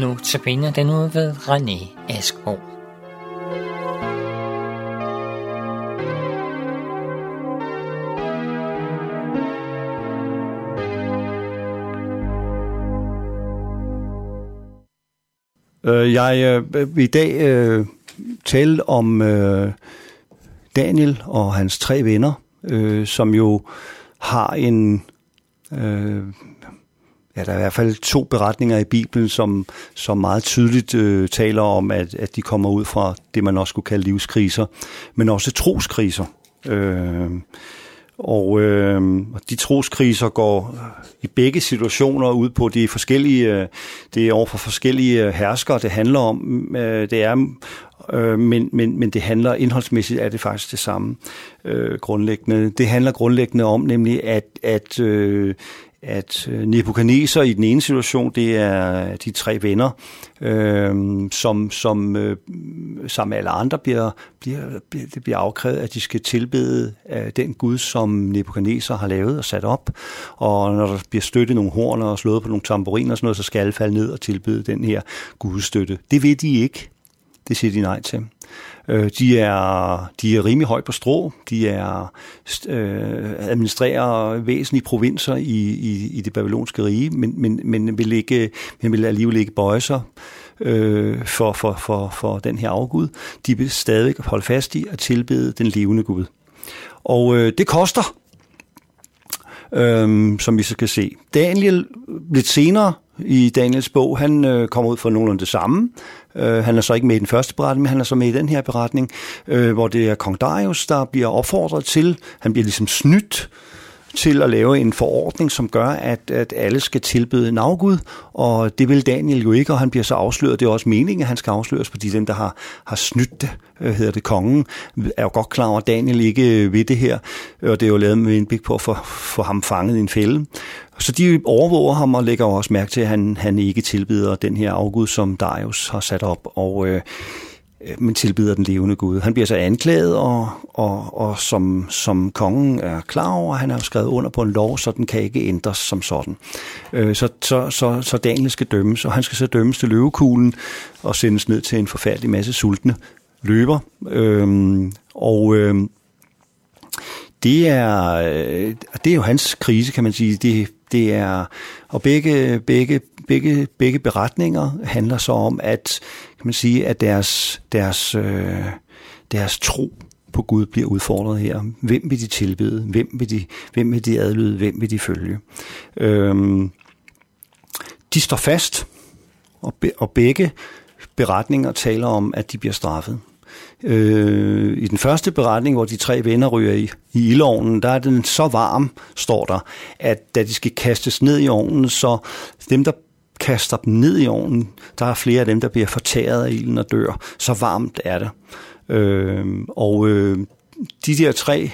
Nu tabiner den ud ved René Askbo. Øh, jeg øh, vil i dag øh, tale om øh, Daniel og hans tre venner, øh, som jo har en... Øh, ja, der er i hvert fald to beretninger i Bibelen, som, som meget tydeligt øh, taler om, at, at de kommer ud fra det, man også skulle kalde livskriser, men også troskriser. Øh, og øh, de troskriser går øh, i begge situationer ud på de forskellige, øh, det er over for forskellige øh, herskere, det handler om. Øh, det er, øh, men, men, men det handler indholdsmæssigt er det faktisk det samme øh, grundlæggende. Det handler grundlæggende om nemlig, at, at øh, at øh, Nebuchadnezzar i den ene situation, det er de tre venner, øh, som, som øh, sammen med alle andre bliver, bliver, det bliver afkrævet, at de skal tilbede af den Gud, som Nebuchadnezzar har lavet og sat op. Og når der bliver støttet nogle horn og slået på nogle tamburiner og sådan noget, så skal alle falde ned og tilbede den her gudstøtte. Det vil de ikke. Det siger de nej til. Øh, de, er, de er rimelig højt på strå. De er øh, administrerer væsentlige provinser i, i, i det babylonske rige, men, men, men, vil, ikke, men vil alligevel ikke bøje sig øh, for, for, for, for den her afgud. De vil stadig holde fast i at tilbede den levende Gud. Og øh, det koster, øh, som vi så kan se. Daniel lidt senere i Daniels bog, han øh, kommer ud for nogenlunde det samme. Øh, han er så ikke med i den første beretning, men han er så med i den her beretning, øh, hvor det er kong Darius, der bliver opfordret til, han bliver ligesom snydt til at lave en forordning, som gør, at, at alle skal tilbede en og det vil Daniel jo ikke, og han bliver så afsløret. Det er også meningen, at han skal afsløres, fordi dem, der har, har snydt det, øh, hedder det kongen, er jo godt klar over, at Daniel ikke øh, ved det her, og det er jo lavet med en big på at få, få ham fanget i en fælde. Så de overvåger ham og lægger også mærke til, at han, han ikke tilbyder den her afgud, som Darius har sat op, og øh, Øh, men tilbyder den levende Gud. Han bliver så anklaget, og, og, og som, som kongen er klar over, han har skrevet under på en lov, så den kan ikke ændres som sådan. Øh, så, så, så, så Daniel skal dømmes, og han skal så dømmes til løvekuglen og sendes ned til en forfærdelig masse sultne løber. Øhm, og øhm, det er, øh, det er jo hans krise, kan man sige. Det, det er, og begge, begge, begge, begge beretninger handler så om, at, kan man sige, at deres, deres, øh, deres tro på Gud bliver udfordret her. Hvem vil de tilbede? Hvem vil de, hvem vil de adlyde? Hvem vil de følge? Øhm, de står fast, og, be, og begge beretninger taler om, at de bliver straffet. Øh, I den første beretning, hvor de tre venner ryger i, i ildovnen, der er den så varm, står der, at da de skal kastes ned i ovnen, så dem, der kaster dem ned i ovnen, der er flere af dem, der bliver fortæret af ilden og dør. Så varmt er det. Øh, og øh, de der tre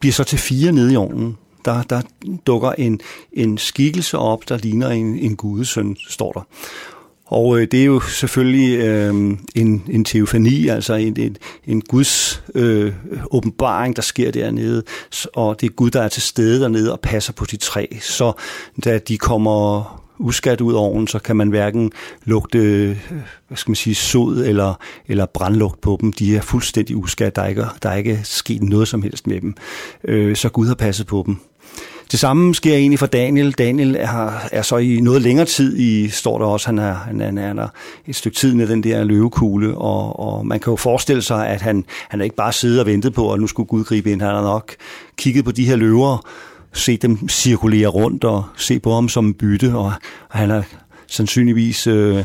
bliver så til fire nede i ovnen. Der, der dukker en, en skikkelse op, der ligner en, en gudesøn, står der. Og øh, det er jo selvfølgelig øh, en, en teofani, altså en, en, en Guds øh, åbenbaring, der sker dernede, og det er Gud, der er til stede dernede og passer på de tre. Så da de kommer uskat ud af ovnen, så kan man hverken lugte, hvad skal man sige, sod eller, eller brandlugt på dem. De er fuldstændig uskat. Der er ikke, der er ikke sket noget som helst med dem. Øh, så Gud har passet på dem. Det samme sker egentlig for Daniel. Daniel er, er så i noget længere tid i, står der også, han er, han er, han er et stykke tid med den der løvekugle, og, og man kan jo forestille sig, at han, han er ikke bare siddet og ventet på, at nu skulle Gud gribe ind. Han har nok kigget på de her løver, se dem cirkulere rundt og se på ham som bytte, og, han har sandsynligvis øh,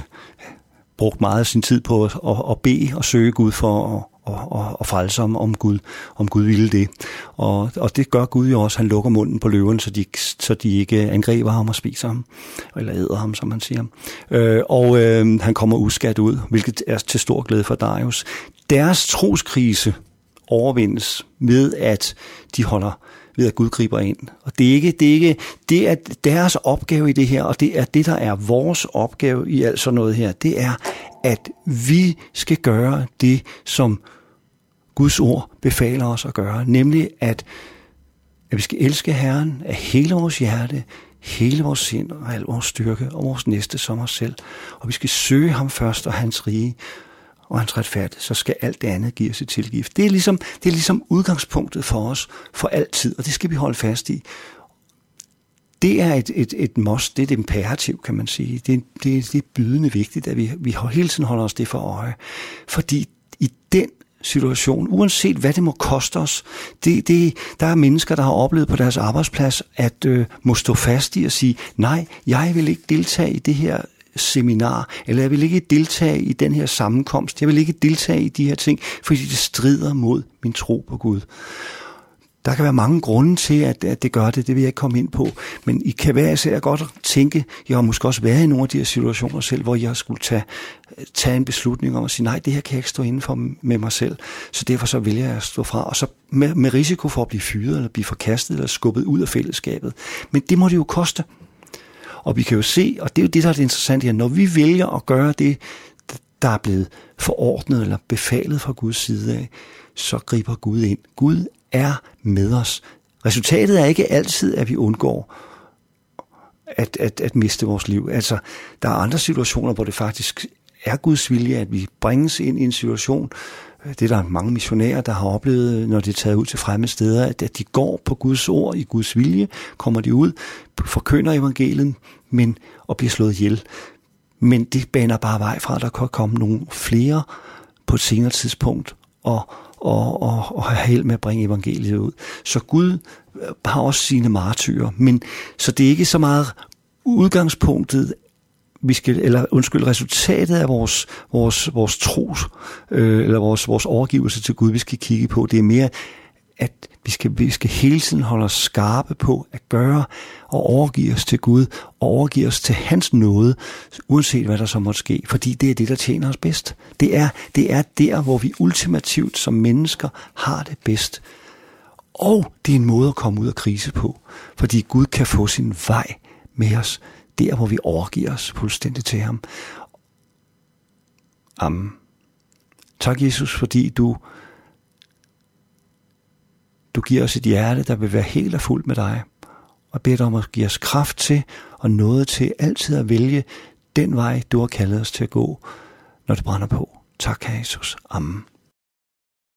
brugt meget af sin tid på at, at, at bede og søge Gud for at og, og, og frelse om, om Gud, om Gud ville det. Og, og det gør Gud jo også. Han lukker munden på løven, så de, så de ikke angriber ham og spiser ham, eller æder ham, som man siger. Øh, og øh, han kommer uskat ud, hvilket er til stor glæde for Darius. Deres troskrise overvindes ved, at de holder ved at Gud griber ind. Og det er ikke, det er ikke, det er deres opgave i det her, og det er det, der er vores opgave i alt sådan noget her. Det er, at vi skal gøre det, som Guds ord befaler os at gøre, nemlig at, at vi skal elske Herren af hele vores hjerte, hele vores sind og al vores styrke og vores næste som os selv. Og vi skal søge ham først og hans rige og hans retfærdighed, så skal alt det andet give os et tilgift. Det er, ligesom, det er ligesom udgangspunktet for os for altid, og det skal vi holde fast i. Det er et, et, et must, det er et imperativ, kan man sige. Det, det, det er bydende vigtigt, at vi, vi hele tiden holder os det for øje. Fordi i den situation, uanset hvad det må koste os. Det, det, der er mennesker, der har oplevet på deres arbejdsplads, at øh, må stå fast i at sige, nej, jeg vil ikke deltage i det her seminar, eller jeg vil ikke deltage i den her sammenkomst, jeg vil ikke deltage i de her ting, fordi det strider mod min tro på Gud. Der kan være mange grunde til, at, at det gør det, det vil jeg ikke komme ind på. Men I kan være især godt tænke, jeg har måske også været i nogle af de her situationer selv, hvor jeg skulle tage, tage en beslutning om at sige, nej, det her kan jeg ikke stå inden for med mig selv. Så derfor så vælger jeg at stå fra, og så med, med risiko for at blive fyret, eller blive forkastet, eller skubbet ud af fællesskabet. Men det må det jo koste. Og vi kan jo se, og det er jo det, der er det interessante her, når vi vælger at gøre det, der er blevet forordnet eller befalet fra Guds side af, så griber Gud ind. Gud er med os. Resultatet er ikke altid, at vi undgår at, at, at miste vores liv. Altså, der er andre situationer, hvor det faktisk er Guds vilje, at vi bringes ind i en situation, det er der mange missionærer, der har oplevet, når de er taget ud til fremmede steder, at, at de går på Guds ord, i Guds vilje, kommer de ud, forkynder evangeliet, men og bliver slået ihjel. Men det baner bare vej fra, at der kan komme nogle flere på et senere tidspunkt, og, og, og, og have held med at bringe evangeliet ud. Så Gud øh, har også sine martyrer, men så det er ikke så meget udgangspunktet, vi skal, eller undskyld, resultatet af vores, vores, vores tro, øh, eller vores, vores overgivelse til Gud, vi skal kigge på. Det er mere, at vi skal, vi skal hele tiden holde os skarpe på at gøre og overgive os til Gud, og overgive os til hans nåde, uanset hvad der så måtte ske, fordi det er det, der tjener os bedst. Det er, det er der, hvor vi ultimativt som mennesker har det bedst. Og det er en måde at komme ud af krise på, fordi Gud kan få sin vej med os, der hvor vi overgiver os fuldstændig til ham. Amen. Tak Jesus, fordi du du giver os et hjerte, der vil være helt og fuldt med dig. Og beder dig om at give os kraft til og noget til altid at vælge den vej, du har kaldet os til at gå, når det brænder på. Tak, Jesus. Amen.